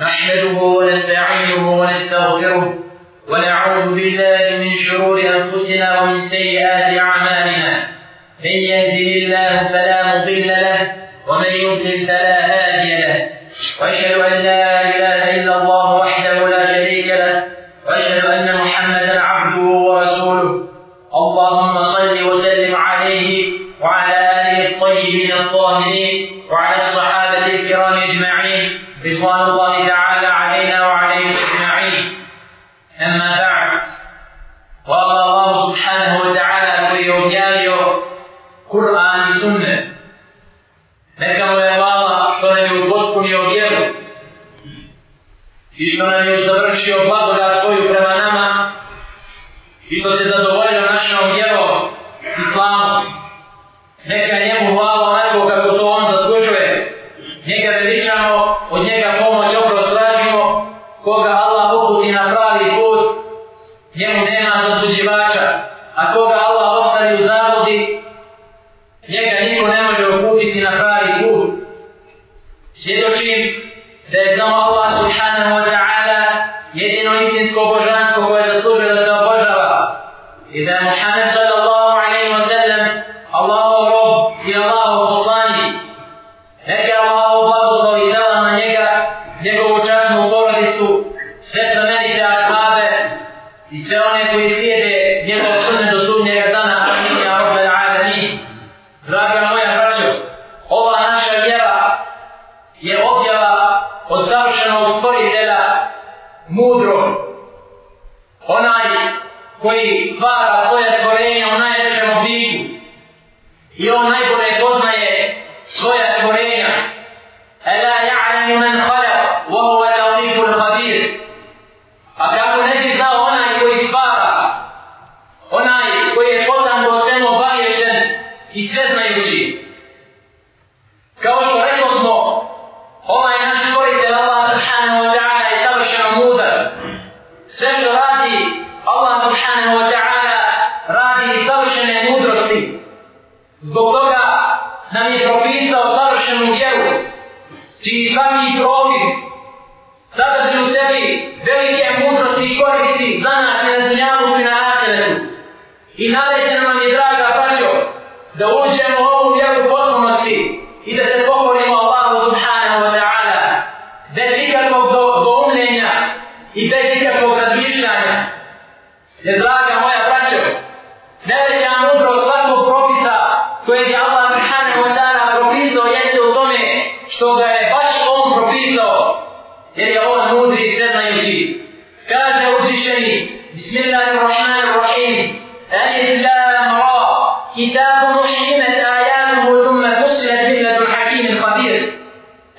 نحمده ونستعينه ونستغفره ونعوذ بالله من شرور أنفسنا ومن سيئات أعمالنا من يهده الله فلا مضل له ومن يضلل فلا هادي له وأشهد أن لا إله إلا الله وحده لا شريك له وأشهد أن محمدا عبده ورسوله اللهم صل وسلم عليه وعلى آله الطيبين الطاهرين وعلى الصحابة الكرام أجمعين رضوان الله تعالى علينا وعليكم اجمعين اما بعد وقال الله سبحانه وتعالى في رجاله قران سنه ذكروا يا بابا سنن يوبوكم يوجيرو i što nam je završio blagodat svoju prema nama i što se zadovoljio našom vjerom, i slavom. Neka njemu hvala onako kako to koji stvara svoje stvorenje u najvećem obliku i on najbolje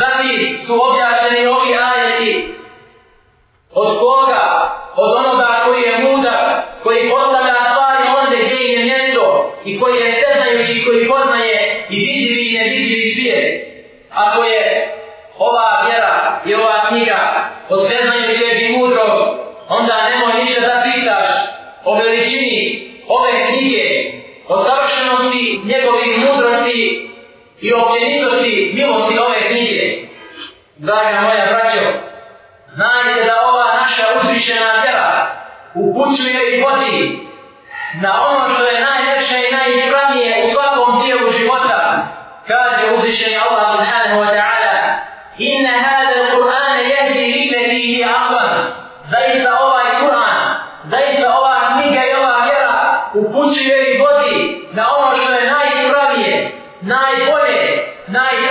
Zatim su objašeni ovi ajeti. Od koga? Od onoga koji je mudar, koji postavlja stvari onda gdje je mjesto i koji je sednajući i koji poznaje i vidljivi i nevidljivi svijet. Ako je ova vjera i ova knjiga od sednajućeg i mudrog, onda nemoj ništa da pitaš o veličini ove knjige, o savršenosti njegovih mudrosti i općenitosti milosti ove draga moja braćo, znajte da ova naša uzvišena vjera upućuje i vodi na ono što je najljepše i najispravnije u svakom dijelu života, kaže uzvišeni Allah subhanahu wa ta'ala, inna hada Kur'an jehdi lilleti i ahvan, zaista ovaj Kur'an, zaista ova knjiga i ova vjera upućuje i vodi na ono što je najispravnije, najbolje, najbolje,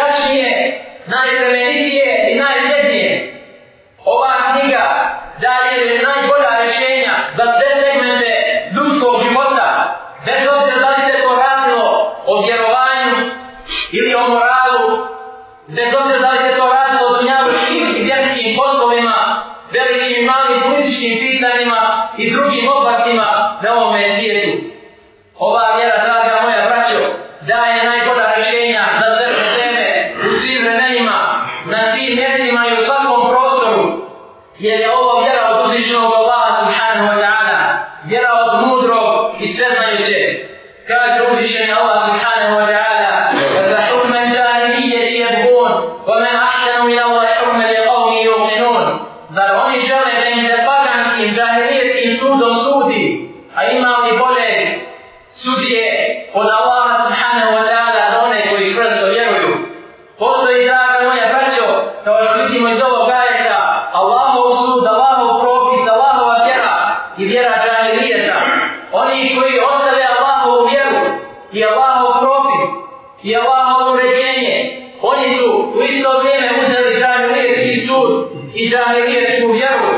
i Allahovo uređenje, oni su u isto vrijeme uzeli žahilijet i sud i žahilijet u vjeru.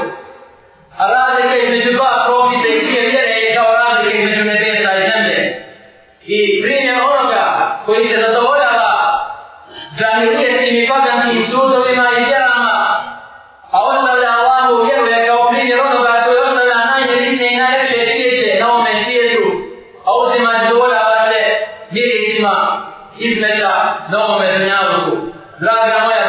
A razlike je izgleda na ovome zrnjavu. Draga moja,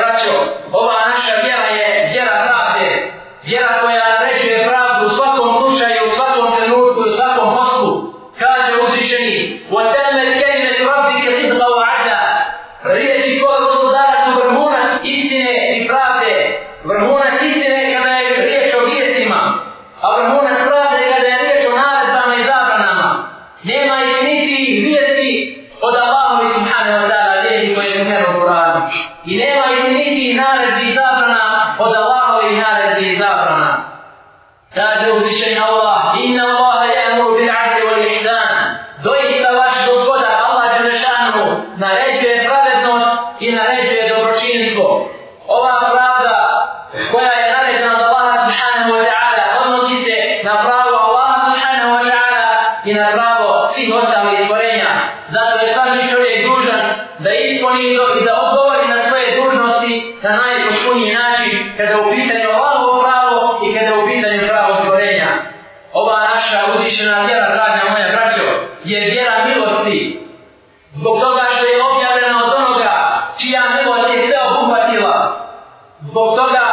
zbog toga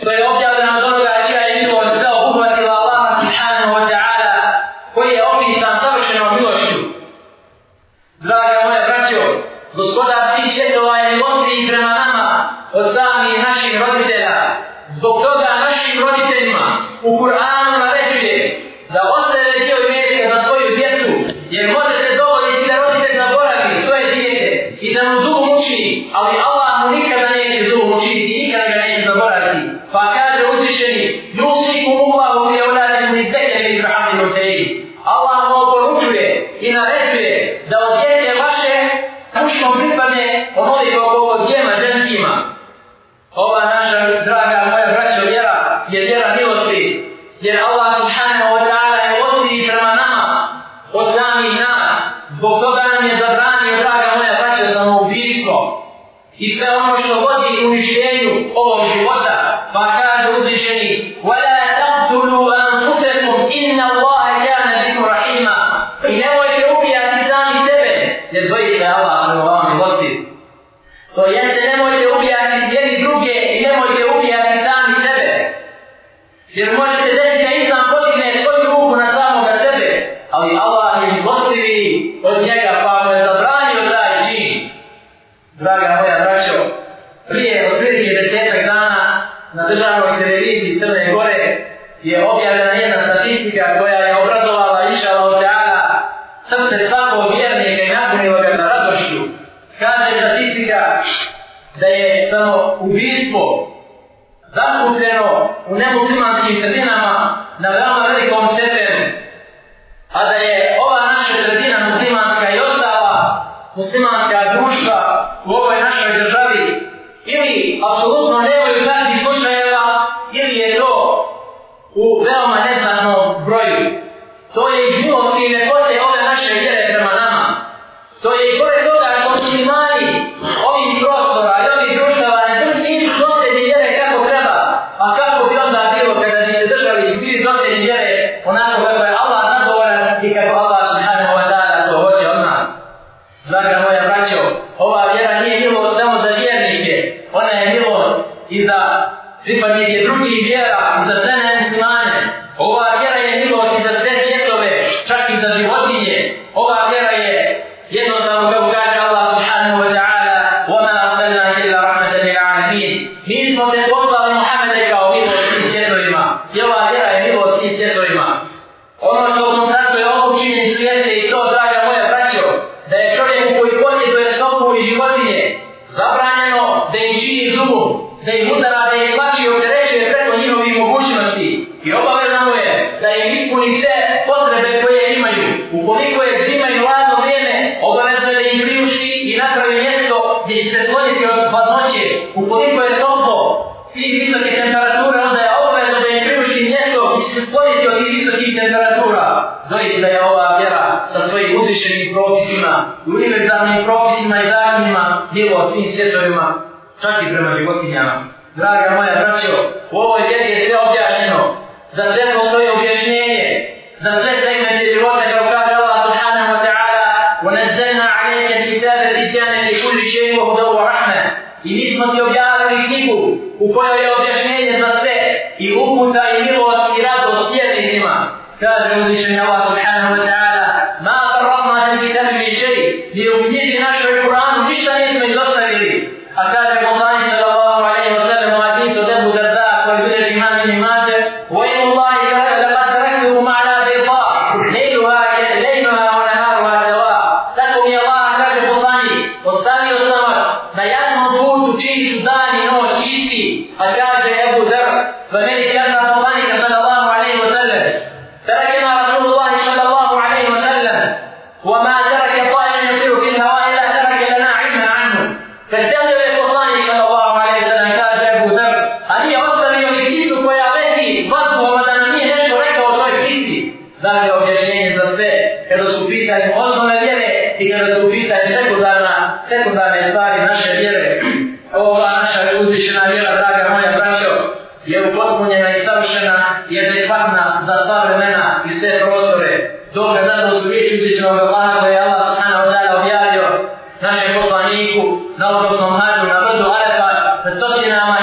što je objavljena od onoga čija je milost da obuhvatila Allaha subhanahu wa ta'ala koji je opisan savršenom milošću. Draga moja braćo, gospoda svih svjetova je milosti i prema nama od samih naših roditelja. Zbog toga našim roditeljima u Kur'anu narečuje da ostaje dio imetika na svoju djecu jer može se dovoliti da roditelj zaboravi svoje djete i da mu duh muči, ali Allah Zbog toga nam je zabranio, draga moja braća, za ono ubijstvo. I sve ono što vodi u mišljenju ovog života, Now Mi smo te poslali Mohamede kao milost tim svjetovima. I ova vjera je milost tim svjetovima. Ono što smo sastoje ovu činjenicu jeste i to, draga moja braćo, da je čovjeku koji posjeduje stopu i životinje zabranjeno da im čini zubu, da im udara, da im plaći i opterećuje preko njihovi mogućnosti. I obavezno mu je da im ispuni sve potrebe koje imaju. Ukoliko je zima i vladno vrijeme, obavezno je da im priuši i napravi mjesto gdje će se stvoriti od hladnoće. Ukoliko je visoke temperature, onda je obavezno da je priuši mjesto i se spojiti od tih visokih temperatura. Doći da je ova vjera sa svojim uzvišenim propisima, univerzalnim propisima i zakonima, bilo svim svjetovima, čak i prema životinjama. Draga moja braćo, u ovoj vjeri je sve objašnjeno. Za sve postoje objašnjenje, za sve segmente života, kao kaže Allah subhanahu wa ta'ala, ونزلنا عليك الكتاب الاتيان لكل شيء وهدى ورحمه. إذ اسمك يا O pai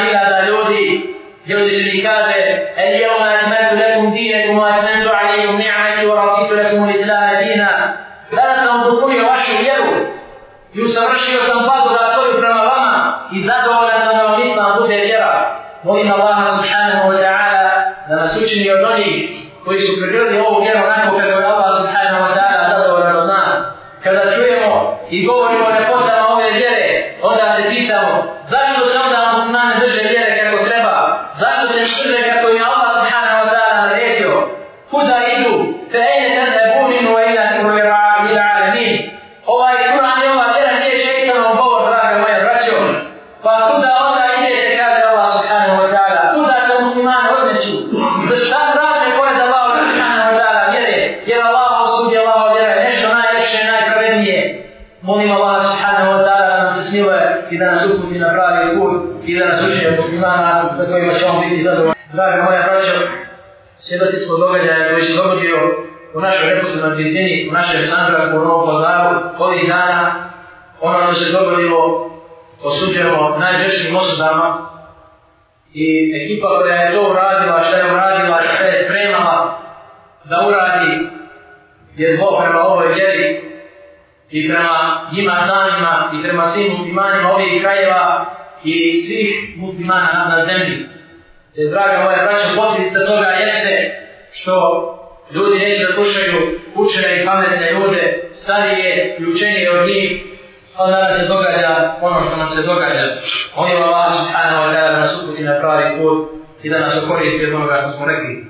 ila da ljudi, ljudi li kaže, el je ona imenu lekum dine, kumu atmenu ali i umni'ati, u rakitu lekum u izlaha dina. Danas sam upotpunio vašu vjeru i usavršio sam padu da to je prema vama i zadovoljan sam na ovitma bude vjera. Molim Allah subhanahu wa ta'ala da nas učini od onih koji su pregledali ovu vjeru onako kako je Allah subhanahu wa ta'ala zadovoljan od nas. Kada čujemo i govorimo o nepotama ove vjere, onda se pitamo, zašto sam Molim Allah subhanahu wa ta'ala da nam se smiluje i da nas uputi na pravi put i da nas učije muslimana za kojima će on biti zadovoljni. Draga moja braća, svjedoci smo događaja koji se dogodio u našoj neposrednoj djedini, u našoj Sandra, u Novom Pazaru, koli dana, ono nam se dogodilo, osuđujemo najžešćim osudama i ekipa koja je to uradila, šta je uradila, šta je spremala da uradi je zlo prema ovoj djeri, i prema njima samima i prema svim muslimanima ovih krajeva i svih muslimana na zemlji. Te, draga moja braća, posljedica toga jeste što ljudi neće da slušaju učene i pametne ljude, starije i učenije od njih, onda da se događa ono što nam se događa. Oni vam vas, Ana, da nas uputi na pravi put i da nas okoristi od onoga što smo rekli.